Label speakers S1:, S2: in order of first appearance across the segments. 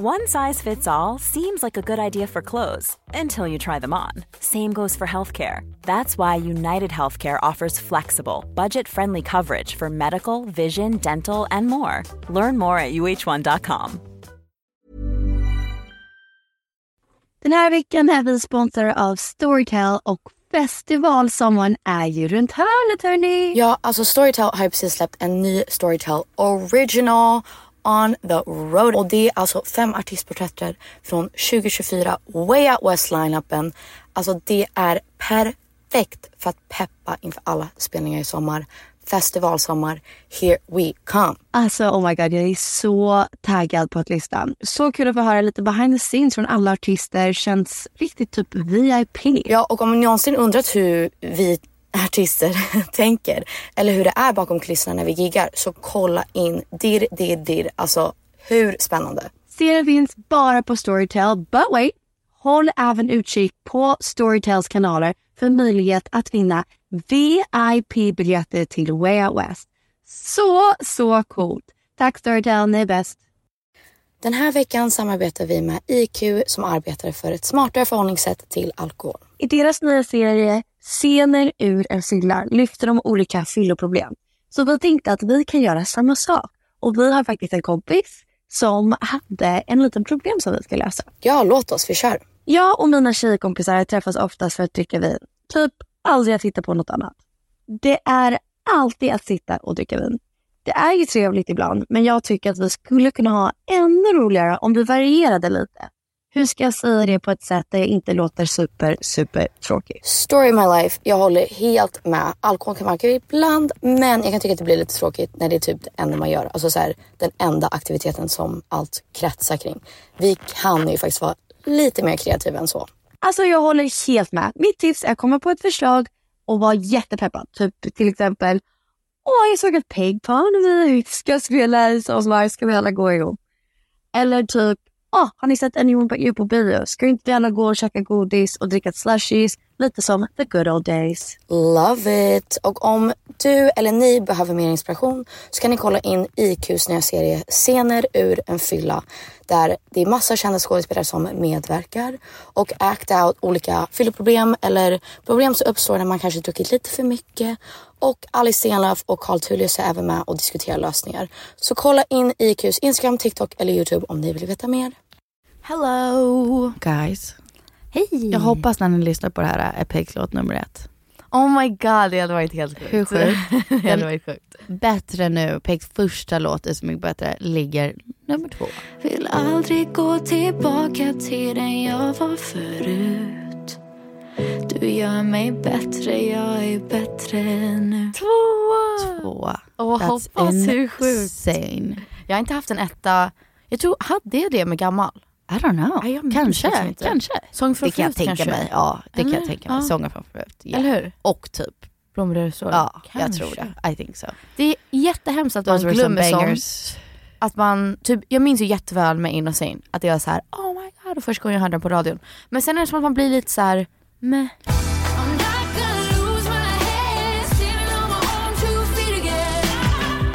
S1: One size fits all seems like a good idea for clothes until you try them on. Same goes for healthcare. That's why United Healthcare offers flexible, budget friendly coverage for medical, vision, dental, and more. Learn more at uh1.com.
S2: Den här veckan är vi sponsrade av Storytel och festivalsommaren är ju runt hörnet hörni.
S3: Ja, alltså Storytel har ju precis släppt en ny Storytel Original on the road. Och det är alltså fem artistporträtter från 2024 Way Out West line-upen. Alltså det är perfekt för att peppa inför alla spelningar i sommar. Festivalsommar, here we come.
S2: Alltså oh my god, jag är så taggad på att lyssna. Så kul att få höra lite behind the scenes från alla artister. Känns riktigt typ VIP.
S3: Ja, och om ni någonsin undrat hur vi artister tänker eller hur det är bakom kulisserna när vi giggar så kolla in Dirr Dirr Dirr. Alltså hur spännande?
S2: Serien finns bara på Storytel, but wait! Håll även utkik på Storytels kanaler för möjlighet att vinna VIP-biljetter till Way Out West. Så, så coolt! Tack Storytel, ni är bäst!
S3: Den här veckan samarbetar vi med IQ som arbetar för ett smartare förhållningssätt till alkohol.
S2: I deras nya serie Scener ur en fylla lyfter de olika fylloproblem. Så vi tänkte att vi kan göra samma sak. Och vi har faktiskt en kompis som hade en liten problem som vi ska lösa.
S3: Ja, låt oss, vi kör.
S2: Jag och mina tjejkompisar träffas oftast för att dricka vin. Typ aldrig att titta på något annat. Det är alltid att sitta och dricka vin. Det är ju trevligt ibland, men jag tycker att vi skulle kunna ha ännu roligare om vi varierade lite. Hur ska jag säga det på ett sätt där jag inte låter super, super tråkig?
S3: Story of my life. Jag håller helt med. Alkohol kan vara ibland, men jag kan tycka att det blir lite tråkigt när det är typ det enda man gör. Alltså så här, den enda aktiviteten som allt kretsar kring. Vi kan ju faktiskt vara lite mer kreativa än så.
S2: Alltså jag håller helt med. Mitt tips är att komma på ett förslag och vara jättepeppad. Typ till exempel, åh jag såg ett Pegpon vi ska spela i Live, ska vi alla gå ihop? Eller typ, oh, har ni sett Anyone But You på bio? Ska inte vi alla gå och käka godis och dricka slushies? Lite som the good old days.
S3: Love it! Och om du eller ni behöver mer inspiration så kan ni kolla in IQs nya serie Scener ur en fylla. Där det är massa kända skådespelare som medverkar och act out olika fylleproblem eller problem som uppstår när man kanske druckit lite för mycket. Och Alice Stenlöf och Carl Tullius är även med och diskuterar lösningar. Så kolla in IQs Instagram, TikTok eller YouTube om ni vill veta mer.
S4: Hello guys.
S5: Hej!
S4: Jag hoppas när ni lyssnar på det här är Pegs låt nummer ett.
S5: Oh my god, det hade varit helt sjukt.
S4: Hur sjukt?
S5: det hade varit sjukt.
S4: Bättre nu, Pegs första låt är så mycket bättre, ligger nummer två.
S6: Vill aldrig gå tillbaka till den jag var förut Du gör mig bättre, jag är bättre nu
S5: Tvåa!
S4: Tvåa. That's
S5: hoppas hur sjukt.
S4: insane.
S5: Jag har inte haft en etta. Jag tror, hade jag det med gammal?
S4: I don't know.
S5: Jag minns
S4: kanske, kanske.
S5: Sång från
S4: Det kan jag
S5: förut
S4: tänka
S5: kanske?
S4: mig. Ja, det kan jag
S5: Eller?
S4: tänka mig.
S5: Ja.
S4: Sånger från förut. ja.
S5: Eller hur?
S4: Och typ.
S5: Blommor och så.
S4: Ja, jag
S5: Kanske.
S4: tror det. I think so.
S5: Det är jättehemskt att man
S4: Those
S5: glömmer sånt. Att man, typ, jag minns ju jätteväl med Innocent att jag var så här: oh my god, och första gången jag hörde den på radion. Men sen är det som att man blir lite så här, meh.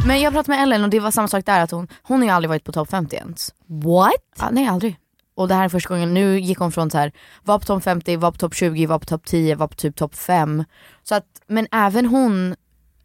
S5: Men jag pratade med Ellen och det var samma sak där att hon, hon har ju aldrig varit på topp 50 ens.
S4: What?
S5: Ja, nej aldrig. Och det här är första gången, nu gick hon från så här, var på topp 50, var på topp 20, var på topp 10, var på typ topp 5. Så att, men även hon,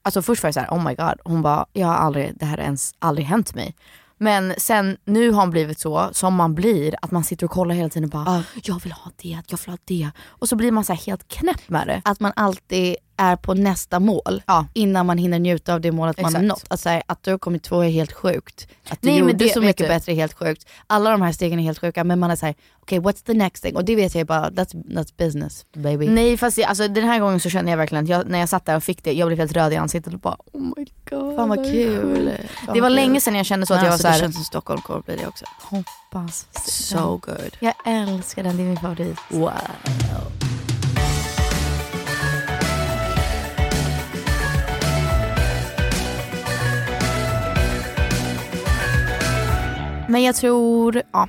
S5: alltså först var det så här, oh my god, hon bara, jag har aldrig, det här har ens aldrig hänt mig.
S4: Men sen nu har han blivit så som man blir, att man sitter och kollar hela tiden och bara jag vill ha det, jag vill ha det. Och så blir man så helt knäpp med det.
S7: Att man alltid är på nästa mål
S4: Ja.
S7: innan man hinner njuta av det målet man har
S4: Exakt.
S7: nått. Att, så här, att du har kommit två är helt sjukt. Att du
S4: Nej,
S7: gjorde
S4: det-
S7: så mycket
S4: du-
S7: bättre är helt sjukt. Alla de här stegen är helt sjuka men man är såhär, okej what's the next thing? Och det vet jag bara, that's, that's business baby.
S4: Nej fast det, alltså, den här gången så kände jag verkligen att jag, när jag satt där och fick det, jag blev helt röd i ansiktet och bara oh my god.
S7: Fan vad kul. Fan
S4: Det var
S7: vad
S4: länge
S7: kul.
S4: sedan jag kände så att jag var
S7: alltså,
S4: såhär,
S7: Det känns som Stockholm kommer bli det också.
S4: hoppas.
S7: So good.
S4: Jag älskar den, det är min favorit.
S7: Wow.
S4: Men jag tror, ja,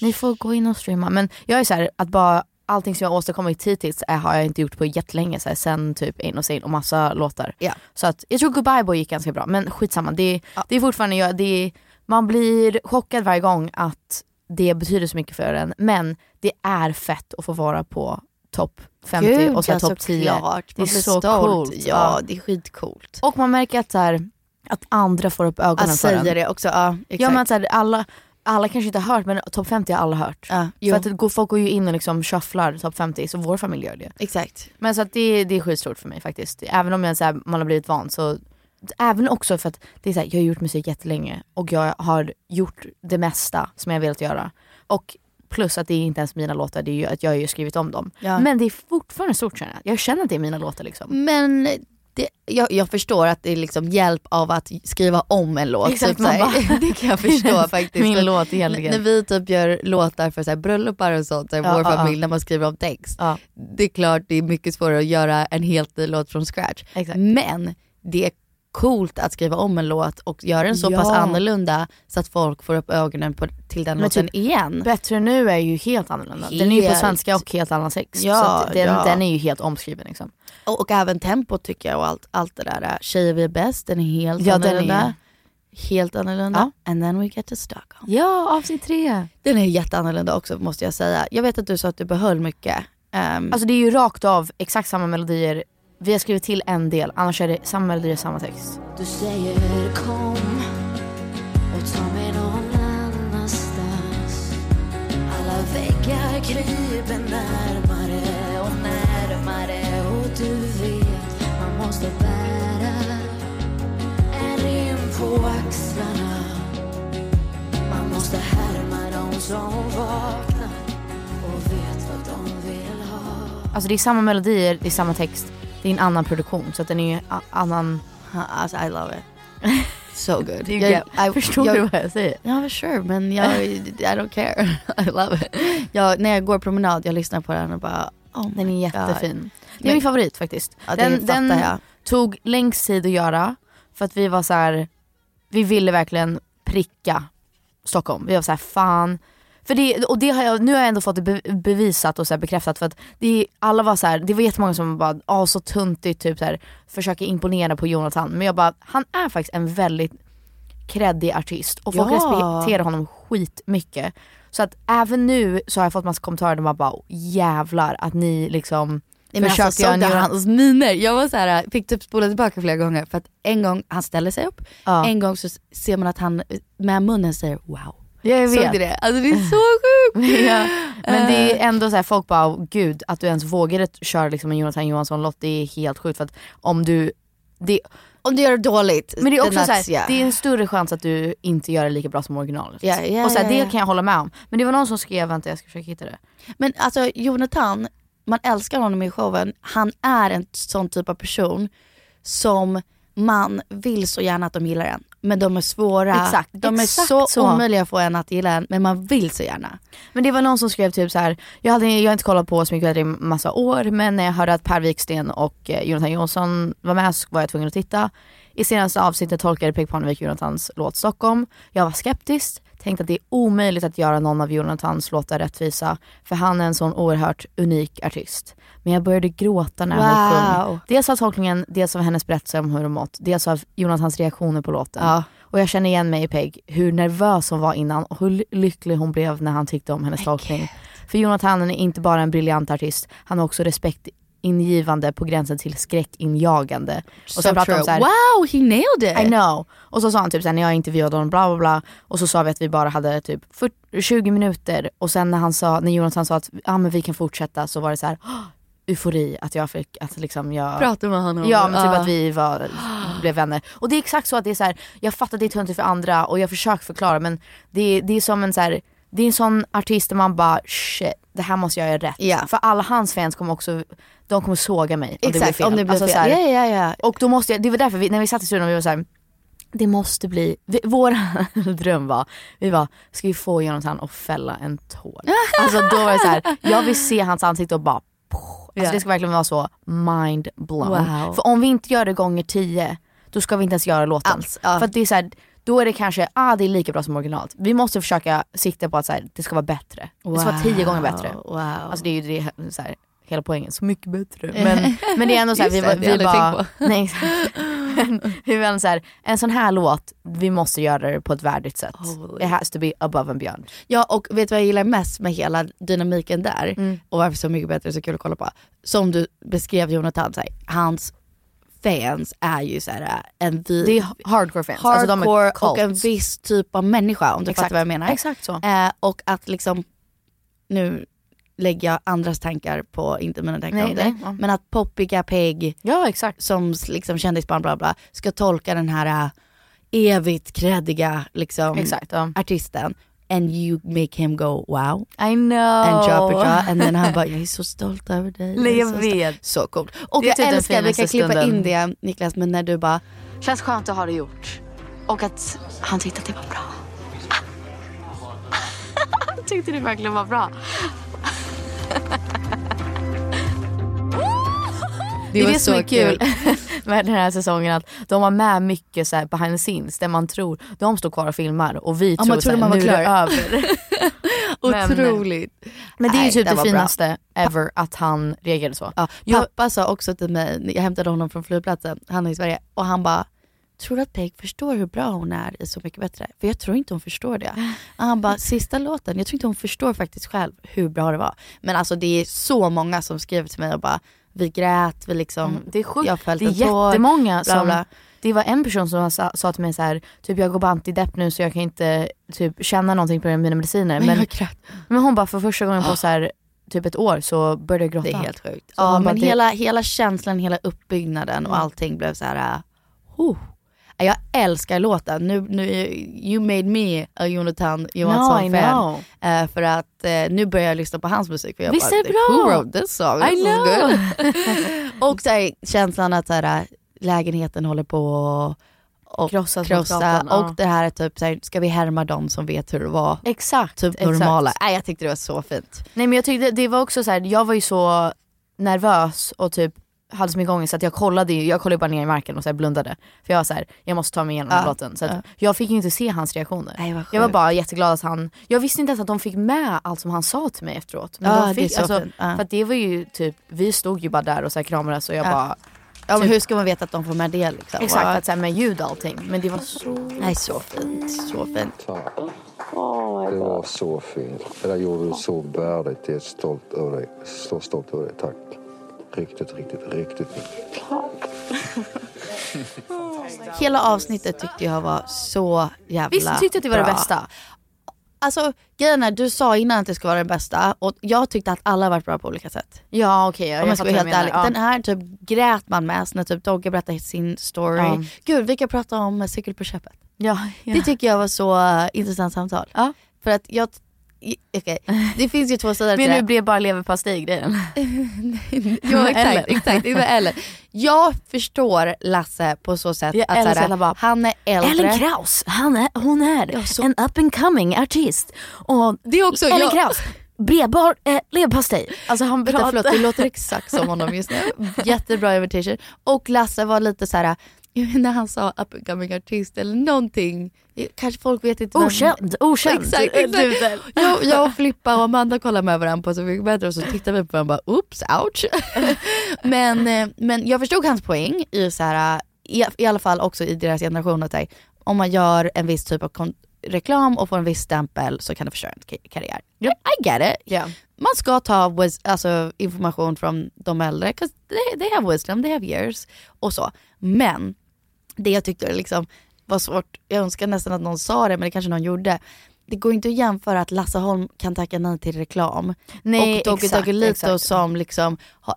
S4: ni får gå in och streama. Men jag är så här, att bara allting som jag har åstadkommit hittills är, har jag inte gjort på jättelänge. Så här, sen typ Innocent och massa låtar.
S7: Ja.
S4: Så att jag tror Goodbye Boy gick ganska bra. Men skitsamma, det, det är fortfarande, jag, det man blir chockad varje gång att det betyder så mycket för en. Men det är fett att få vara på topp 50
S7: Gud,
S4: och så här
S7: ja,
S4: topp 10.
S7: såklart.
S4: Det är så
S7: stolt.
S4: coolt.
S7: Ja, det är skitcoolt.
S4: Och man märker att, så här, att andra får upp ögonen
S7: Att
S4: för en.
S7: säga det också, ja exakt.
S4: Ja men att så här, alla, alla kanske inte har hört men topp 50 har alla hört.
S7: Ja, jo.
S4: För att det går, folk går ju in och liksom shufflar topp 50 så vår familj gör det.
S7: Exakt.
S4: Men så att det, det är skitstort för mig faktiskt. Även om jag, så här, man har blivit van så Även också för att det är så här, jag har gjort musik jättelänge och jag har gjort det mesta som jag velat göra. Och plus att det är inte ens mina låtar, det är ju att jag har ju skrivit om dem.
S7: Ja.
S4: Men det är fortfarande stort känner jag. Jag känner att det är mina låtar liksom.
S7: Men det, jag, jag förstår att det är liksom hjälp av att skriva om en låt.
S4: Exakt,
S7: typ,
S4: man
S7: så här.
S4: bara-
S7: det kan jag förstå faktiskt.
S4: Min låt egentligen.
S7: När vi typ gör låtar för så här, bröllopar och sånt, så här,
S4: Ja,
S7: vår
S4: ja,
S7: familj,
S4: ja.
S7: när man skriver om text.
S4: Ja.
S7: Det är klart det är mycket svårare att göra en helt ny låt från scratch.
S4: Exakt.
S7: Men det är coolt att skriva om en låt och göra den så
S4: Ja.
S7: pass annorlunda så att folk får upp ögonen på, till den
S4: Men
S7: låten
S4: typ,
S7: igen.
S4: Bättre nu är ju helt annorlunda. Den är ju på
S7: Helt.
S4: svenska och helt annan text.
S7: Ja,
S4: så den,
S7: ja.
S4: den är ju helt omskriven liksom.
S7: Och, och även tempot tycker jag och allt, allt det där. Tjejer vi är bäst, den är helt
S4: Ja, den är-
S7: annorlunda. Helt annorlunda. And then we get to Stockholm.
S4: Ja, avsnitt tre.
S7: Den är jätteannorlunda också måste jag säga. Jag vet att du sa att du behöll mycket. Ehm,
S4: Alltså det är ju rakt av exakt samma melodier. Vi har skrivit till en del, annars är det samma melodier, samma text.
S6: Du säger kom och ta mig någon annanstans Alla väggar kryper närmare och närmare och du vet man måste bära en rim på axlarna Man måste härma de som vaknar och vet vad de vill ha
S4: Alltså det är samma melodier, det är samma text. Det är en annan produktion så att den är annan.
S7: alltså I love it. So good.
S4: Är jag, förstår du vad jag säger?
S7: Ja sure men jag, I don't care. I love it. Jag, när jag går promenad jag lyssnar på den och bara oh
S4: Den är jättefin.
S7: God.
S4: Det är
S7: Men-
S4: min favorit faktiskt.
S7: Ja,
S4: den den
S7: jag.
S4: tog längst tid att göra för att vi var så här. vi ville verkligen pricka Stockholm. Vi var så här, fan. För det, och det har jag, nu har jag ändå fått det be- bevisat och så bekräftat för att det, alla var så här, det var jättemånga som bara, ah så tuntigt typ så här, försöker imponera på Jonathan. Men jag bara, han är faktiskt en väldigt kreddig artist och folk
S7: Ja.
S4: respekterar honom skitmycket. Så att även nu så har jag fått massa kommentarer där man bara, jävlar att ni liksom
S7: Nej, men
S4: försöker
S7: alltså,
S4: göra en
S7: du
S4: Jonathan-
S7: hans miner? Jag var så här, fick typ spola tillbaka flera gånger för att en gång han ställer sig upp,
S4: Ja.
S7: en gång så ser man att han med munnen säger wow.
S4: Jag
S7: Såg
S4: vet.
S7: du det? Alltså det är så sjukt!
S4: ja. Men det
S7: Eh.
S4: är ändå så här, folk bara, "Åh, gud att du ens vågade köra liksom en Jonathan Johansson-låt, det är helt sjukt för att om du, det,
S7: Om du gör det dåligt,
S4: men det är också så här,
S7: yeah.
S4: det är en större chans att du inte gör det lika bra som originalet.
S7: Ja, ja,
S4: och så här, det kan jag hålla med om. Men det var någon som skrev, vänta jag ska försöka hitta det.
S7: Men alltså Jonathan, man älskar honom i showen. Han är en sån typ av person som man vill så gärna att de gillar en. Men de är svåra.
S4: Exakt,
S7: de är
S4: exakt
S7: så,
S4: så.
S7: omöjliga att få en att gilla en, men man vill så gärna.
S4: Men det var någon som skrev typ så här. jag, hade, jag har inte kollat på bättre i massa år men när jag hörde att Per Wiksten och eh, Jonathan Jonsson var med så var jag tvungen att titta. I senaste avsnittet tolkade Peg Parnevik Jonathans låt Stockholm. Jag var skeptisk, tänkte att det är omöjligt att göra någon av Jonathans låtar rättvisa för han är en sån oerhört unik artist. Men jag började gråta när hon
S7: Wow.
S4: sjöng. Dels av tolkningen, dels av hennes berättelse om hur hon mått, dels av Jonathans reaktioner på låten.
S7: Ja.
S4: Och jag känner igen mig i Peg, hur nervös hon var innan och hur ly- lycklig hon blev när han tyckte om hennes tolkning. För Jonathan är inte bara en briljant artist, han har också respekt skräckingivande på gränsen till skräckinjagande. Och
S7: So
S4: sen pratade
S7: true.
S4: de så här,
S7: Wow, he nailed it!
S4: I know. Och så sa han typ såhär, när jag intervjuade honom bla bla bla. Och så sa vi att vi bara hade typ 40, 20 minuter. Och sen när han sa, när Jonathan sa att ah, men vi kan fortsätta så var det så här "Åh, eufori att jag fick, att liksom jag
S7: Prata med honom.
S4: Ja men typ
S7: Ja.
S4: att vi var, blev vänner. Och det är exakt så att det är så här, jag fattar att det är töntigt för andra och jag försöker förklara men det, är- det är som en så här, det är en sån artist där man bara shit, det här måste jag göra rätt.
S7: Ja.
S4: För alla hans fans kommer också, de kommer såga mig om det blir fel.
S7: om det blir
S4: Alltså
S7: fel.
S4: här, och då måste jag, det var därför vi, när vi satt i studion vi var så här, det måste bli, vi, vår dröm var, vi var, ska vi få Jonathan att fälla en tår? Alltså då var det så här, jag vill se hans ansikte och bara Alltså det ska verkligen vara så mind blown.
S7: Wow.
S4: För om vi inte gör det gånger tio, då ska vi inte ens göra låten.
S7: Alls, ja.
S4: För det är så här, då är det kanske, ah det är lika bra som originalt. Vi måste försöka sikta på att så här, det ska vara bättre. Det ska vara tio gånger bättre.
S7: Wow.
S4: Alltså det är ju det, så här, hela poängen, så mycket bättre. Men, men det är ändå så här, vi, vi, vi bara, nej. Men var ändå så här, en sån här låt, vi måste göra det på ett värdigt sätt.
S7: Holy.
S4: It has to be above and beyond.
S7: Ja och vet du vad jag gillar mest med hela dynamiken där
S4: Mm.
S7: och varför så mycket bättre så kul att kolla på. Som du beskrev Jonathan, så här, hans fans är ju så här, en vi,
S4: Det är hardcore fans.
S7: hardcore
S4: alltså de är
S7: och en viss typ av människa om du
S4: Exakt.
S7: fattar vad jag menar.
S4: Exakt så.
S7: Eh, och att liksom, nu lägger jag andras tankar på, inte mina tankar
S4: Nej,
S7: om det.
S4: nej, ja.
S7: Men att poppiga Peg
S4: Ja exakt.
S7: som liksom kändisbarn bla bla ska tolka den här äh, evigt kreddiga liksom,
S4: Exakt. Ja.
S7: artisten and you make him go wow
S4: I know.
S7: and drop it jaw and then han bara jag är så stolt över dig.
S4: Nej, jag
S7: så
S4: vet.
S7: stolt." Så coolt. Och
S4: Det
S7: jag
S4: typ
S7: älskar, vi kan klippa
S4: stunden.
S7: in det Niklas men när du bara
S8: Känns skönt att ha det gjort. Och att han tyckte att det var bra. Han tyckte det verkligen var bra.
S4: Det är
S7: var
S4: det som
S7: så
S4: är kul med den här säsongen att de var med mycket så här behind the scenes där man tror, de står kvar och filmar och vi
S7: Ja,
S4: tror
S7: man
S4: så
S7: trodde
S4: här, nu är det
S7: klar.
S4: över. Men-
S7: otroligt.
S4: Men det är ju typ
S7: det
S4: det,
S7: var bra.
S4: finaste ever att han reagerade så.
S7: Ja,
S4: Jag-
S7: pappa sa också till mig, jag hämtade honom från flygplatsen, han är i Sverige, och han bara Tror du att Peg förstår hur bra hon är i Så mycket bättre? För jag tror inte hon förstår det. Och han bara, sista låten, jag tror inte hon förstår faktiskt själv hur bra det var. Men alltså det är så många som skriver till mig och bara, vi grät, vi liksom,
S4: Mm, det är sjukt.
S7: jag fällt
S4: Det är
S7: tår.
S4: jättemånga
S7: bla,
S4: som,
S7: bla.
S4: det var en person som sa, sa till mig så här, typ jag går på antidepp nu så jag kan inte typ känna någonting på mina mediciner.
S7: Men
S4: Men, men hon bara för första gången på så här, typ ett år så började jag gråta.
S7: Det är helt sjukt.
S4: Så
S7: Ja
S4: bara,
S7: men
S4: det-
S7: hela, hela känslan, hela uppbyggnaden och allting blev så här. Uh, jag älskar låten. Nu, nu, you made me a Jonathan
S4: No,
S7: Johansson-fan.
S4: know.
S7: Eh, för att eh, nu börjar jag lyssna på hans musik. För jag
S4: Visst
S7: bara,
S4: är det bra?
S7: Who wrote this song?
S4: I
S7: This is
S4: know.
S7: good." och så här, känslan att så här, lägenheten håller på och krossa.
S4: ja.
S7: Och det här är typ, så här, ska vi härma dem som vet hur det var?
S4: Exakt.
S7: Typ
S4: exakt.
S7: normala. Nej, jag tyckte det var så fint.
S4: Nej men jag tyckte det var också så här, jag var ju så nervös och typ hade så mycket ångest så att jag kollade ju, jag kollade bara ner i marken och så här blundade. För jag var så här, jag måste ta mig igenom
S7: Ja,
S4: låten. Så att
S7: ja.
S4: jag fick ju inte se hans reaktioner.
S7: Nej,
S4: jag var bara jätteglad att han, jag visste inte ens att de fick med allt som han sa till mig efteråt. Men
S7: Ja,
S4: de
S7: det
S4: fick,
S7: så
S4: alltså.
S7: Ja.
S4: För att det var ju typ, vi stod ju bara där och så här kramades och jag
S7: Ja.
S4: bara
S7: Ja, men
S4: Typ-
S7: hur ska man veta att de får med det liksom?
S4: Exakt, att så här, med ljud och allting. Men det var så...
S7: Nej, så fint. Så fint.
S9: Tack. det var så fint. Det där gjorde du så värdigt. Jag är stolt över dig. Så stolt över dig. Tack. Riktigt, riktigt, riktigt, riktigt.
S7: Hela avsnittet tyckte jag var så jävla
S4: Visst tyckte att det var
S7: bra.
S4: det bästa?
S7: Alltså grejen är, du sa innan att det ska vara det bästa och jag tyckte att alla varit bra på olika sätt.
S4: Ja okej, okay,
S7: Om jag ska vara helt ärlig.
S4: Ja.
S7: Den här typ grät man med när typ Dogge berättade sin story.
S4: Ja.
S7: Gud vi kan prata om eh, cykel på köpet.
S4: ja, ja.
S7: Det tycker jag var så uh, intressant samtal.
S4: Ja.
S7: För att jag, okej, det finns ju två sidor
S4: Men nu blev bara leverpastej-grejen.
S7: Ja exakt, exakt. Ellen. Jag förstår Lasse på så sätt
S4: Jag
S7: att såhär,
S4: bara,
S7: han är äldre.
S4: Ellen Kraus, han är, hon är
S7: Ja, så-
S4: en up and coming artist. Och
S7: Det är också,
S4: Ellen
S7: jag,
S4: Kraus, bredbar eh, leverpastej. Alltså han pratar...
S7: förlåt, det låter exakt som honom just nu. Jättebra invitation. Och Lasse var lite så här när han sa up and coming artist eller någonting, kanske folk vet inte vem-
S4: Okänd, okänd.
S7: Exakt, exakt. Jag, jag och Filippa och Amanda kollar med varandra på Så mycket bättre och så tittar vi på varandra och bara oops, ouch. men, eh, men jag förstod hans poäng i, så här, i, i alla fall också i deras generation att här, om man gör en viss typ av reklam och får en viss stämpel så kan det förstöra en ka- karriär. I get it.
S4: Yeah.
S7: Man ska ta alltså, information från de äldre, 'cause they, they have wisdom, they have years och så. Men det jag tyckte liksom var svårt, jag önskar nästan att någon sa det men det kanske någon gjorde. Det går inte att jämföra att Lasse Holm kan tacka nej till reklam
S4: Nej,
S7: och Doggelito
S4: exakt.
S7: som liksom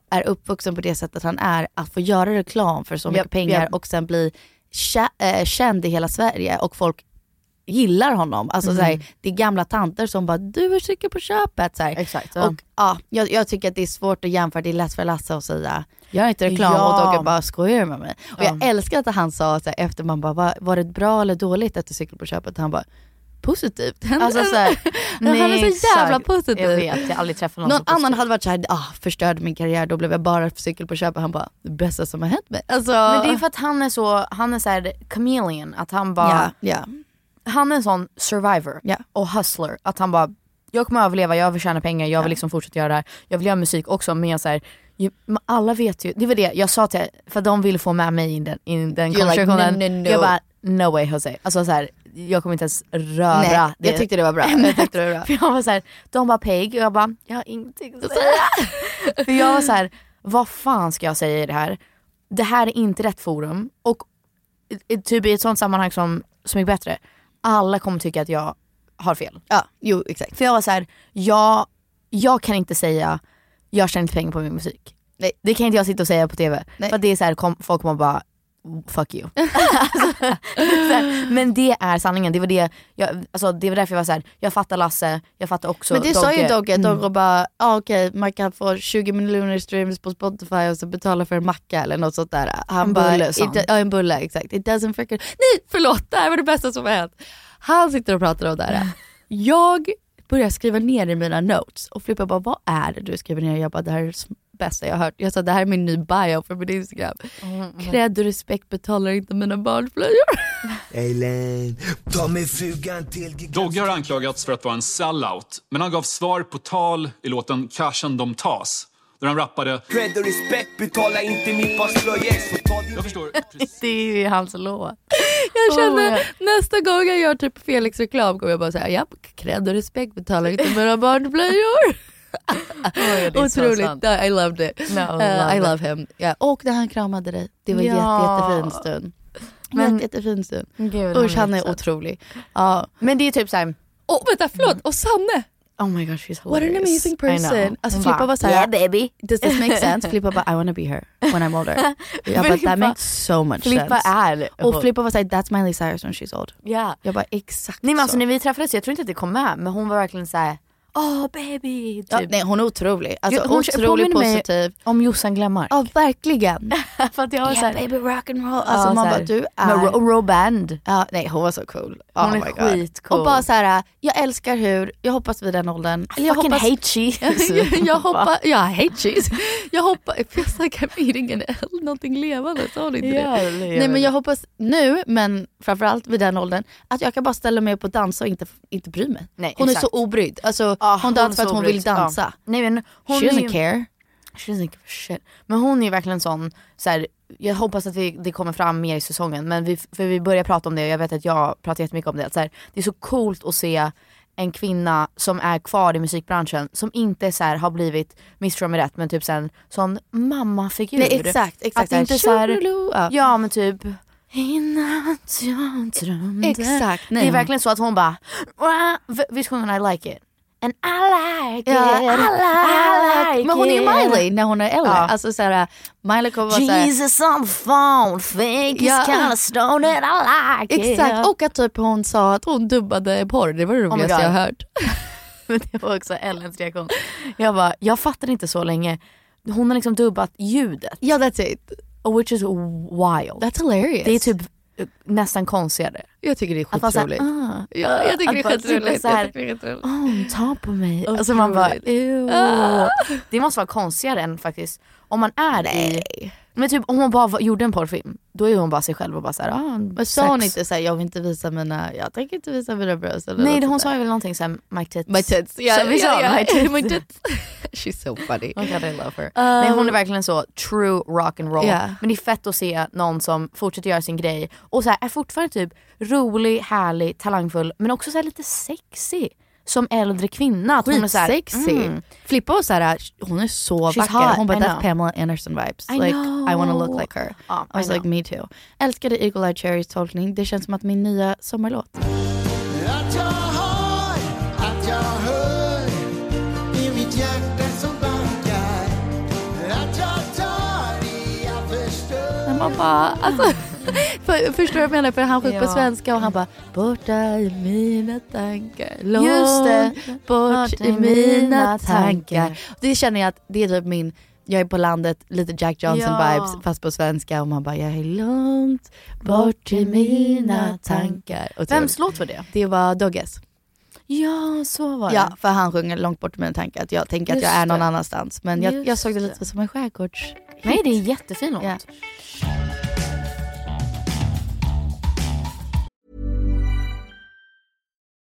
S7: är uppvuxen på det sättet han är, att få göra reklam för så mycket
S4: Japp,
S7: pengar
S4: japp.
S7: och sen bli kä- eh, känd i hela Sverige och folk gillar honom. Alltså
S4: Mm.
S7: såhär, det är gamla tanter som bara du är cykel på köpet. Såhär.
S4: Exakt. ja.
S7: Och ja, jag, jag tycker att det är svårt att jämföra, det är lätt för Lasse att säga gör inte reklam
S4: Ja.
S7: och Dogge bara skojar med mig. Och jag
S4: Ja.
S7: älskar att han sa såhär, efter man bara var, var det bra eller dåligt att du cyklade på köpet? Han bara positivt.
S4: Alltså såhär,
S7: han är så
S4: exakt.
S7: jävla positiv.
S4: Jag vet, jag har aldrig träffat någon,
S7: Någon
S4: så positiv.
S7: annan hade varit såhär, ah, förstörde min karriär, då blev jag bara cykel på köpet. Han bara, det bästa som har hänt mig. Alltså,
S4: Men det är för att han är så, han är såhär chameleon, att han bara,
S7: ja, ja.
S4: Han är en sån survivor
S7: Ja.
S4: och hustler. Att han bara, jag kommer överleva, jag vill tjäna pengar, jag vill liksom fortsätta göra det här. Jag vill göra musik också men jag så här, alla vet ju, det var det jag sa till, för de ville få med mig i den, i den
S7: You're like,
S4: konversationen.
S7: no, no, no.
S4: Jag bara, no way Jose. Alltså så här, jag kommer inte ens röra
S7: Nej,
S4: det.
S7: jag tyckte det var bra. Jag tyckte det var bra.
S4: För jag var så här, de bara Peg och jag bara, jag har ingenting att säga. För jag var så här, vad fan ska jag säga i det här? Det här är inte rätt forum. Och typ i ett sånt sammanhang som Så mycket bättre, alla kommer tycka att jag har fel.
S7: Ja, jo exakt.
S4: För jag var så här, jag, jag kan inte säga, jag tjänar inte pengar på min musik.
S7: Nej.
S4: Det kan inte jag sitta och säga på TV.
S7: Nej.
S4: För att det är så här, kom, folk kommer bara, fuck you. alltså, här, men det är sanningen, det var, det, jag, alltså, det var därför jag var så här, jag fattar Lasse, jag fattar också
S7: Men det sa ju
S4: Dogge.
S7: Dogge,
S4: Mm.
S7: Dogge bara, ah, okej man kan få 20 miljoner streams på Spotify och så betala för en macka eller något sånt där. Han
S4: En
S7: bara,
S4: bulle, sa han.
S7: "It- Ja en bulle, exakt. It doesn't freaking... Nej förlåt, det här var det bästa som har hänt. Han sitter och pratar om det här. Jag börjar skriva ner i mina notes och Filippa bara, vad är det du skriver ner? Jag bara, det här är bästa jag har hört. Jag sa, det här är min ny bio för min Instagram. Cred och respekt betalar inte mina
S10: ta frugan till...
S11: Dogge har anklagats för att vara en sellout, men han gav svar på tal i låten Cashen de tas, där han rappade
S10: Cred och respekt, betala inte min passlöja.
S11: Jag förstår
S4: Det är ju hans låt.
S7: Jag känner
S4: Oh,
S7: nästa gång jag gör typ Felix reklam kommer jag bara säga ja, cred och respekt betalar inte mina barnblöjor.
S4: så
S7: Otroligt,
S4: sant.
S7: I loved it.
S4: No,
S7: Uh,
S4: love
S7: I
S4: it.
S7: love him. Ja, och när han kramade dig, det var
S4: Ja.
S7: jätte, jättefin stund.
S4: Men-
S7: Jätte, jättefin stund.
S4: Gud,
S7: Usch han är otrolig. Ja.
S4: Men det är typ såhär,
S7: Och vänta förlåt, och Sanne!
S4: oh my gosh she's
S7: What an
S4: hilarious.
S7: amazing
S4: I
S7: person. Alltså Filippa var såhär,
S4: yeah baby.
S7: does this make sense? Filippa bara, I wanna be her when I'm older. Jag bara, that makes so much
S4: Filippa
S7: sense.
S4: är
S7: Och Filippa var såhär, that's Miley Cyrus when she's old.
S4: Ja.
S7: Jag bara, exakt
S4: Nej men alltså
S7: så.
S4: när vi träffades, jag tror inte att det kom med men hon var verkligen såhär, oh baby. Typ.
S7: Ja, nej hon är otrolig. Alltså
S4: hon
S7: otroligt
S4: påminner mig
S7: positiv.
S4: Om Jossan Glenmark.
S7: Ja verkligen.
S4: för att jag var
S7: Yeah
S4: såhär,
S7: baby rock'n'roll.
S4: Ja,
S7: Alltså man
S4: så här,
S7: bara du
S4: med
S7: är...
S4: ro- Roband.
S7: Ja, nej hon var så cool.
S4: Hon
S7: oh
S4: är skitcool.
S7: Och bara så här, jag älskar hur, jag hoppas vid den åldern. Eller jag
S4: Fucking
S7: hoppas,
S4: hate cheese.
S7: jag, jag hoppas, ja hate cheese. Jag hoppas, jag snackar med ingen eld, någonting levande, sa hon inte
S4: Ja,
S7: det? Nej men jag hoppas nu, men framförallt vid den åldern, att jag kan bara ställa mig upp och dansa och inte, inte bry mig.
S4: Nej,
S7: hon
S4: exakt.
S7: är så obrydd. Alltså,
S4: Ja,
S7: hon dansar för att
S4: så
S7: hon vill
S4: obrydd.
S7: dansa.
S4: Ja. Nej, men hon
S7: She doesn't
S4: ju-
S7: care.
S4: She doesn't give a shit. Men hon är ju verkligen sån, så här, jag hoppas att vi, det kommer fram mer i säsongen men vi, för vi börjar prata om det och jag vet att jag pratar jättemycket om det. Att så här, det är så coolt att se en kvinna som är kvar i musikbranschen som inte så här, har blivit, missförstå mig rätt, men typ så en sån mammafigur.
S7: Nej exakt, exakt.
S4: Att det inte så här,
S7: ja.
S4: men typ Innan jag drömde.
S7: Exakt, nej.
S4: Det är verkligen så att hon bara, visst sjunger hon I like it? And I like
S7: Ja,
S4: it,
S7: I like
S4: I like
S7: Men hon är ju. Miley när hon är äldre.
S4: Ja.
S7: Alltså såhär, Miley kommer vara såhär,
S4: Jesus on the phone, think
S7: Ja.
S4: he's kinda stoned and I like it.
S7: Exakt, och att typ hon sa att hon dubbade porr, det var det
S4: my
S7: roligaste
S4: God.
S7: jag har hört.
S4: Men det var också Ellens reaktion. Jag bara, jag fattade inte så länge. Hon har liksom dubbat ljudet.
S7: Ja that's it.
S4: Which is wild.
S7: That's hilarious.
S4: Det är typ nästan konstigare.
S7: jag tycker det är skitroligt.
S4: ah,
S7: Ja, jag tycker det är skitroligt.
S4: här. Oh, ta på mig. Alltså man bara.
S7: Ah.
S4: Det måste vara konstigare än faktiskt om man är i, men typ om hon bara gjorde en porrfilm, då är hon bara sig själv och bara såhär, ah,
S7: Men sa hon inte såhär, jag vill inte visa mina, jag tänker inte visa mina bröst eller
S4: Nej hon sa ju väl någonting såhär, my tits.
S7: My tits, ja,
S4: Så vi sa my tits.
S7: my tits. She's so funny.
S4: Oh God, I love her.
S7: Uh,
S4: Nej hon är verkligen så true rock and roll.
S7: Ja.
S4: Men det är fett att se någon som fortsätter göra sin grej och så här, är fortfarande typ rolig, härlig, talangfull men också så här lite sexy. Som äldre kvinna. Att hon är så här, mm.
S7: Flippa och såhär, hon är så
S4: She's
S7: vacker.
S4: hot,
S7: hon bara that's. Pamela Anderson vibes.
S4: I
S7: like
S4: know.
S7: I wanna look like her.
S4: Ja,
S7: I was
S4: I
S7: like me too. Älskade Eagle Eye Cherries tolkning. Det känns som att min nya sommarlåt. Man bara, alltså, för, förstår du vad jag menar? För han sjöng på
S4: Ja.
S7: svenska och han bara Borta i mina tankar, långt
S4: Just det.
S7: bort i mina tankar. Det känner jag att det är typ min jag är på landet, lite Jack Johnson
S4: Ja.
S7: vibes fast på svenska och man bara jag är långt bort i mina tankar. Och
S4: Vems låt var det?
S7: Det var Dogges.
S4: Ja så var det.
S7: Ja, för han sjunger långt bort i mina tankar. Att jag tänker att jag
S4: Just
S7: är någon
S4: det.
S7: annanstans. Men jag, jag
S4: Just
S7: såg det
S4: det.
S7: lite som en skärgårds...
S4: Nej det är en jättefin låt.
S7: Ja.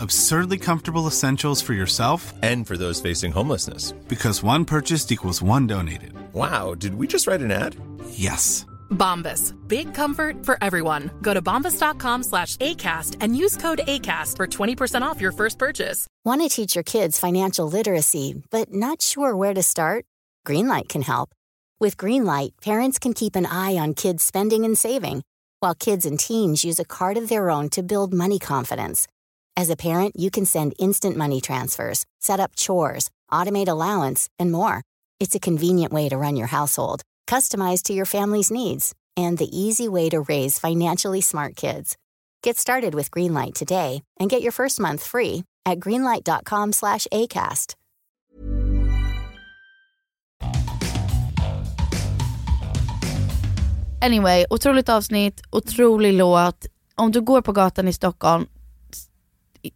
S12: Absurdly comfortable essentials for yourself
S13: And for those facing homelessness.
S12: because one purchased equals one donated.
S13: Wow, did we just write an ad?
S12: Yes.
S14: Bombas. Big comfort for everyone. Go to bombas.com slash ACAST and use code ACAST for 20% off your first purchase.
S15: Want to teach your kids financial literacy, but not sure where to start? Greenlight can help. With Greenlight, parents can keep an eye on kids' spending and saving, while kids and teens use a card of their own to build money confidence. As a parent, you can send instant money transfers, set up chores, automate allowance, and more. It's a convenient way to run your household, customized to your family's needs, and the easy way to raise financially smart kids. Get started with Greenlight today and get your first month free at greenlight.com slash ACAST.
S7: Anyway, otroligt avsnitt, otrolig låt. Om du går på gatan i Stockholm,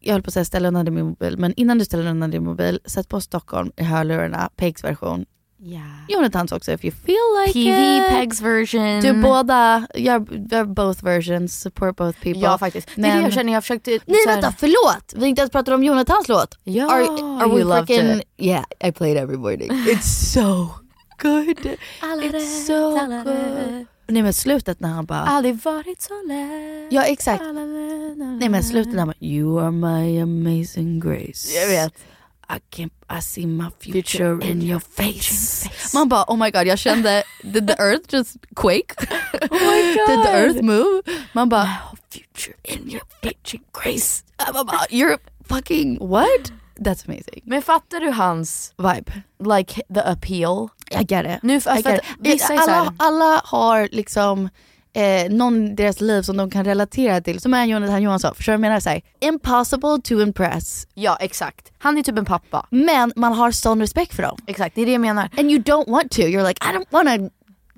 S7: jag höll på att säga ställ undan din mobil, men innan du ställer undan din mobil, sätt på Stockholm i hörlurarna, Pegs version.
S4: Yeah.
S7: Jonathans också if you feel like
S4: PV,
S7: it.
S4: Pegs version.
S7: Du båda, gör, gör both versions, support both people.
S4: Ja faktiskt. Det är det jag känner, jag försökte...
S7: Nej
S4: här-
S7: vänta, förlåt! Vi har inte ens pratat om Jonathans låt.
S4: Ja,
S7: are, are we freaking...
S4: it.
S7: Yeah, I played every morning. It's so good. It's so good. Nej men slutet när han bara...
S4: Aldrig varit så lätt.
S7: Ja exakt. Nej men slutet när han bara, You are my amazing grace.
S4: Jag vet.
S7: I can't, I see my future, in your face. Man bara oh my god jag kände, did the earth just quake?
S4: Oh my
S7: did the
S4: God.
S7: earth move? Man bara, future in your future grace. Man bara, you're fucking what? That's amazing.
S4: Men fattar du hans
S7: Vibe.
S4: like the appeal?
S7: Jag get it.
S4: Nu
S7: I get it. alla, alla har liksom eh, någon i deras liv som de kan relatera till. Som är Jonathan Johansson. Förstår du vad jag menar? Så här, impossible to impress.
S4: Ja exakt. Han är typ en pappa.
S7: Men man har sån respekt för dem.
S4: Exakt, det är det jag menar.
S7: And you don't want to. You're like I don't wanna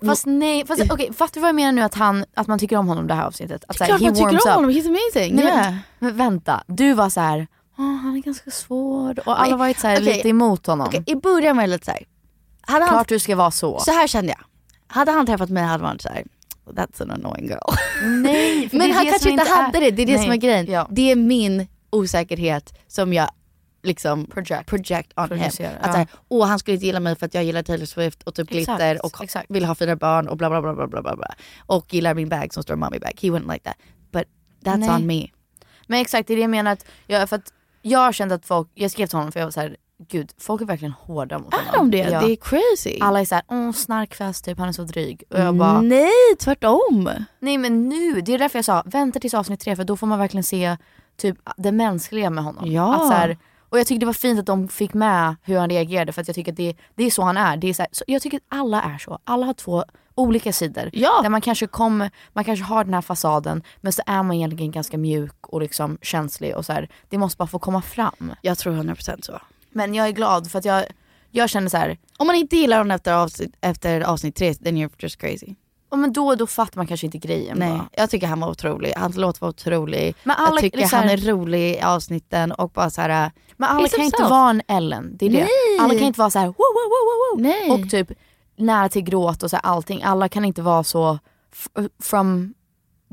S4: Fast nej, fast okej, fattar du vad jag menar nu att, han, att man tycker om honom det här avsnittet? Att,
S7: Det är klart man tycker om honom, he's amazing.
S4: Nej,
S7: yeah.
S4: men, men vänta, du var så här. "Åh, han är ganska svår och alla så här
S7: okej.
S4: lite emot honom.
S7: Okej, I början var det lite såhär. Hade han,
S4: Klart du ska vara så.
S7: så här kände jag. Hade han träffat mig hade man varit såhär, that's an annoying girl.
S4: Nej,
S7: Men han kanske
S4: som
S7: inte hade
S4: är-
S7: det, det är det som
S4: Nej,
S7: är grejen.
S4: ja.
S7: Det är min osäkerhet som jag liksom
S4: Project.
S7: project on him. Att
S4: ja.
S7: såhär, åh han skulle inte gilla mig för att jag gillar Taylor Swift och typ
S4: Exakt,
S7: glitter och
S4: exakt.
S7: vill ha fina barn och bla bla bla bla bla bla. Och gillar min bag som står mommy bag. He wouldn't like that. But that's
S4: Nej.
S7: on me.
S4: Men exakt, det är det jag menar att, jag, för att jag känt att folk, jag skrev till honom för jag var så här, gud folk är verkligen hårda mot
S7: Är de det? Det är crazy.
S4: Alla är såhär, åh snarkfest typ, han är så dryg. Och jag bara,
S7: Nej tvärtom.
S4: nej men nu, det är därför jag sa, vänta tills avsnitt tre för då får man verkligen se typ det mänskliga med honom.
S7: Ja.
S4: Att, så här, och jag tycker det var fint att de fick med hur han reagerade för jag tycker att det, det är så han är. Det är så här, så jag tycker att alla är så. Alla har två olika sidor.
S7: Ja.
S4: Där man kanske, kommer, man kanske har den här fasaden men så är man egentligen ganska mjuk och liksom känslig och så här, det måste bara få komma fram.
S7: Jag tror 100% så.
S4: Men jag är glad för att jag, jag känner så här,
S7: Om man inte gillar honom efter avsnitt, efter avsnitt tre, then you're just crazy.
S4: ja, men då, då fattar man kanske inte grejen.
S7: Nej,
S4: bara.
S7: jag tycker han var otrolig. Hans låt var otrolig.
S4: Men alla-
S7: jag tycker
S4: liksom-
S7: han är rolig i avsnitten och bara så här.
S4: Men alla kan inte vara en Ellen. Det är det.
S7: Nej.
S4: Alla kan inte vara så här, wow, wow, wow, wow, wow.
S7: Nej.
S4: och typ nära till gråt och så här, allting. Alla kan inte vara så f- from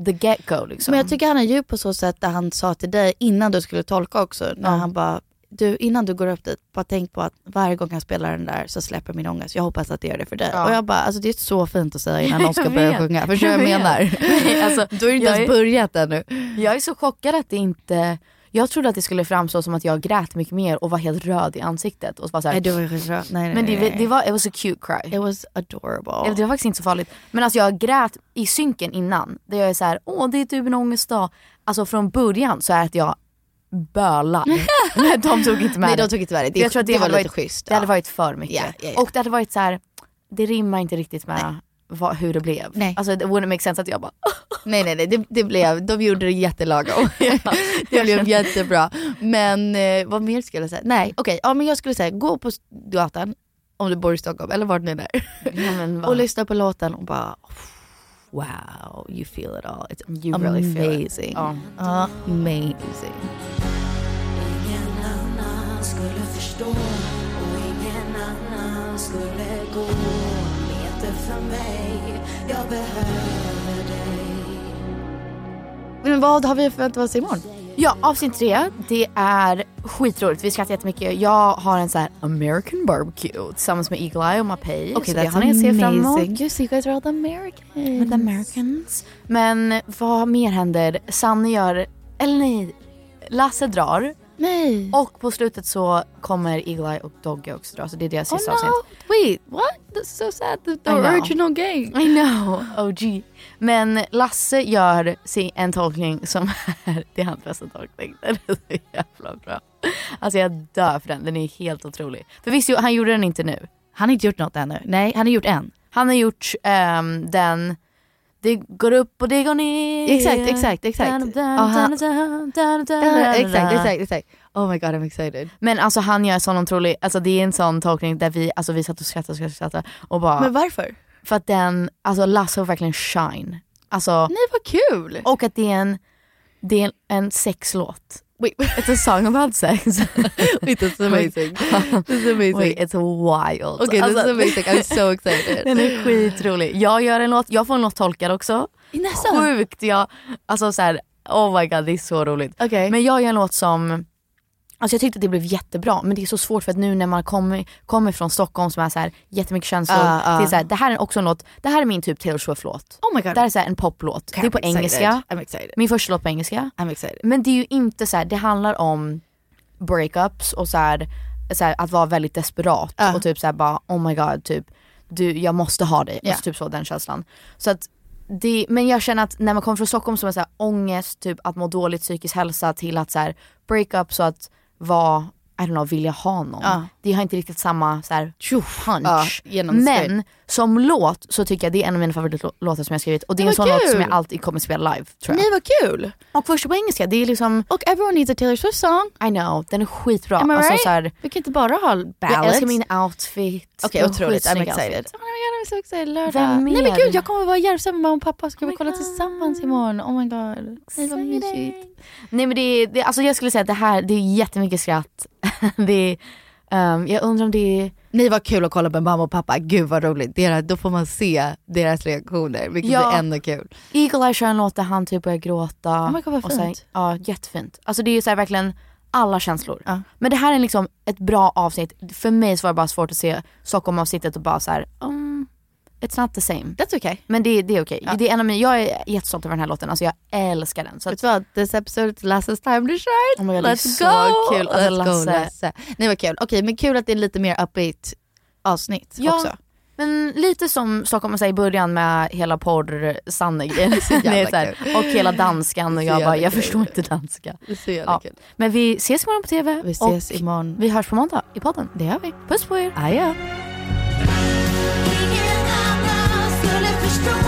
S4: the get go liksom.
S7: Men jag tycker han är djup på så sätt där han sa till dig innan du skulle tolka också. När
S4: Ja.
S7: han bara, du innan du går upp dit, bara tänk på att varje gång han spelar den där så släpper min ångest. Jag hoppas att det gör det för dig.
S4: Ja.
S7: Och jag bara, alltså det är så fint att säga innan någon ska
S4: Jag
S7: börja sjunga. Förstår du vad jag
S4: Jag
S7: menar?
S4: Nej, alltså,
S7: är det inte
S4: jag
S7: ens
S4: är-
S7: börjat ännu.
S4: Jag är så chockad att det inte jag trodde att det skulle framstå som att jag grät mycket mer och var helt röd i ansiktet. Och var så här,
S7: Nej du var ju skitsröd. Nej, nej,
S4: men det,
S7: nej.
S4: det var, it was a cute cry.
S7: It was adorable.
S4: Det var faktiskt inte så farligt. Men alltså jag grät i synken innan. Där jag är så här, åh det är typ en ångestdag. Alltså från början så är det att jag bölar. Men de tog inte med
S7: Nej, de
S4: det.
S7: tog inte med det. Det-
S4: jag tror att det,
S7: det var
S4: hade
S7: lite
S4: varit,
S7: schysst,
S4: Det hade
S7: ja.
S4: varit för mycket.
S7: Ja, ja, ja.
S4: Och det hade varit så här, det rimmar inte riktigt med vad, hur det blev.
S7: Nej.
S4: Alltså det wouldn't make sense att jag bara
S7: Nej nej nej, det, det blev, de gjorde det jättelagom. det blev jättebra. Men eh, vad mer skulle jag säga? Nej okej, ja men jag skulle säga gå på gatan om du bor i Stockholm eller vart ni är.
S4: Ja,
S7: och lyssna på låten och bara wow, you feel it all. It's
S4: You really feel it.
S7: amazing.
S4: Ja.
S7: Amazing.
S16: Ingen annan skulle förstå och ingen annan skulle gå för mig. Jag behöver dig.
S7: Men vad har vi förväntat oss imorgon?
S4: Ja, avsnitt tre, det är skitroligt. Vi skrattar jättemycket. Jag har en så här American barbecue tillsammans med Eagle Eye och Mapei.
S7: Okej,
S4: så det
S7: that's
S4: har ni att se fram emot.
S7: amazing. Just you guys are all the Americans.
S4: The Americans. Men vad mer händer? Sanne gör, eller nej, Lasse drar.
S7: Nej.
S4: Och på slutet så kommer Eagle Eye och Dogge också dra. Så det är deras
S7: Oh
S4: sista
S7: no,
S4: avsnitt.
S7: wait, what? That's so sad. The, the original gang.
S4: I know, OG. Men Lasse gör en tolkning som är, det är hans bästa tolkning. Den är så jävla bra. Alltså jag dör för den, den är helt otrolig. För visst, han gjorde den inte nu.
S7: Han har inte gjort något ännu. Nej, han har gjort en.
S4: Han har gjort ehm, den, det går upp och det går ner.
S7: Exakt, exakt, exakt. Exakt, exakt, exakt. Oh my god I'm excited.
S4: Men alltså han gör sån otrolig, alltså det är en sån tolkning där vi, alltså vi satt och skrattade och skrattade, skrattade och bara
S7: Men varför?
S4: För att den, alltså Lasse verkligen shine. Alltså,
S7: Nej vad kul!
S4: och att det är en, det är en, en sexlåt. Wait, it's a song about sex.
S7: Wait, that's amazing. That's amazing.
S4: Wait, it's wild.
S7: Okay,
S4: Alltså,
S7: that's amazing. I'm so excited.
S4: Den är skitrolig. Jag gör en låt, jag får en låt tolkad också.
S7: Nästan.
S4: Sjukt. Jag, alltså så här, oh my god det är så roligt.
S7: Okej.
S4: Men jag gör en låt som, alltså jag tyckte att det blev jättebra men det är så svårt för att nu när man kommer, kommer från Stockholm som är så här jättemycket känslor.
S7: Ah.
S4: Det, är så här, det här är också en låt, det här är min typ Taylor Swift-låt.
S7: Oh my god.
S4: Det här är så här en poplåt.
S7: Okay,
S4: det är på
S7: I'm
S4: engelska. Min första låt på engelska. Men det är ju inte så här, det handlar om breakups och så här, så att vara väldigt desperat
S7: Ja.
S4: och typ så här bara oh my god typ du, jag måste ha dig.
S7: Ja.
S4: Alltså, typ så den känslan. Så att det, men jag känner att när man kommer från Stockholm som är så här ångest, typ att må dåligt, psykisk hälsa till att så breakup så att vara I don't know, vilja ha någon.
S7: Ja.
S4: Det har inte riktigt samma så här, punch.
S7: Ja.
S4: Men som låt så tycker jag det är en av mina favoritlåtar som jag skrivit och det är en sån
S7: vad
S4: låt som
S7: kul.
S4: jag alltid kommer spela live tror jag.
S7: Nej vad kul!
S4: Och först på engelska, det är liksom
S7: Och everyone needs a Taylor Swift song.
S4: I know, den är skitbra.
S7: Am I
S4: alltså,
S7: right?
S4: så här,
S7: Vi kan inte bara ha ballads.
S4: jag älskar min outfit.
S7: Okej
S4: Den
S7: otroligt, I'm excited.
S4: outfit.
S7: Oh my god I'm so excited. Lördag.
S4: Vem
S7: Nej men
S4: mer?
S7: gud jag kommer vara i Järvsö med mamma och pappa. Ska
S4: Oh
S7: vi kolla
S4: God.
S7: tillsammans imorgon? Oh my god. Nej vad mysigt.
S4: Nej men det, är- det, alltså jag skulle säga att det här, det är jättemycket skratt. det är, ehm, jag undrar om det är
S7: Nej vad kul att kolla med mamma och pappa. Gud vad roligt. Deras, då får man se deras reaktioner vilket
S4: Ja.
S7: blir ännu kul.
S4: Eagle Eye kör en låt där han typ börjar gråta.
S7: Oh my God, vad
S4: så här-
S7: fint.
S4: ja jättefint. Alltså det är ju så här verkligen alla känslor. Men det här är liksom ett bra avsnitt. För mig så var det bara svårt att se Stockholm-avsnittet och bara så här, um, it's not the same.
S7: That's okay.
S4: Men det, det är okej. Det är en av mina, jag är jättestolt över den här låten, alltså jag älskar den. Så
S7: Vet du vad? This episode is Lasses time to shine.
S4: Oh my God, det är
S7: Let's
S4: så
S7: go!
S4: kul.
S7: Let's
S4: Lasse.
S7: go Lasse. Nej vad kul. Okej men kul att det är lite mer upbeat avsnitt
S4: Ja,
S7: också.
S4: men lite som Stockholm säger i början med hela
S7: kul.
S4: och hela danskan och jag bara, jag
S7: kul.
S4: förstår inte danska.
S7: Så jävla kul.
S4: Men vi ses imorgon på TV.
S7: Vi ses
S4: och
S7: imorgon.
S4: Vi hörs på måndag i podden.
S7: Det gör vi.
S4: Puss på er.
S7: Adjö.
S5: Ever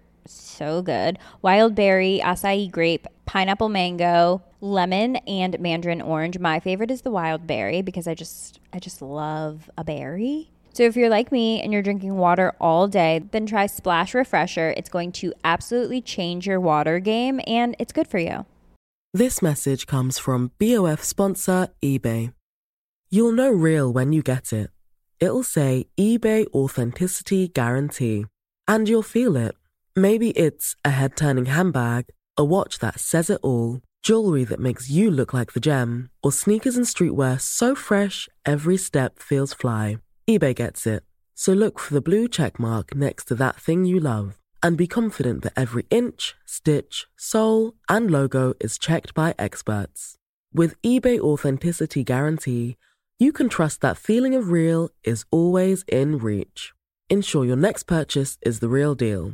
S17: so good. Wild berry, acai grape, pineapple mango, lemon, and mandarin orange. My favorite is the wild berry because I just I just love a berry. So if you're like me and you're drinking water all day, then try Splash Refresher. It's going to absolutely change your water game and it's good for you.
S18: This message comes from BOF sponsor eBay. You'll know real when you get it. It'll say eBay Authenticity Guarantee. And you'll feel it. Maybe it's a head turning handbag, a watch that says it all, jewelry that makes you look like the gem, or sneakers and streetwear so fresh every step feels fly. eBay gets it. So look for the blue check mark next to that thing you love and be confident that every inch, stitch, sole, and logo is checked by experts. With eBay Authenticity Guarantee, you can trust that feeling of real is always in reach. Ensure your next purchase is the real deal.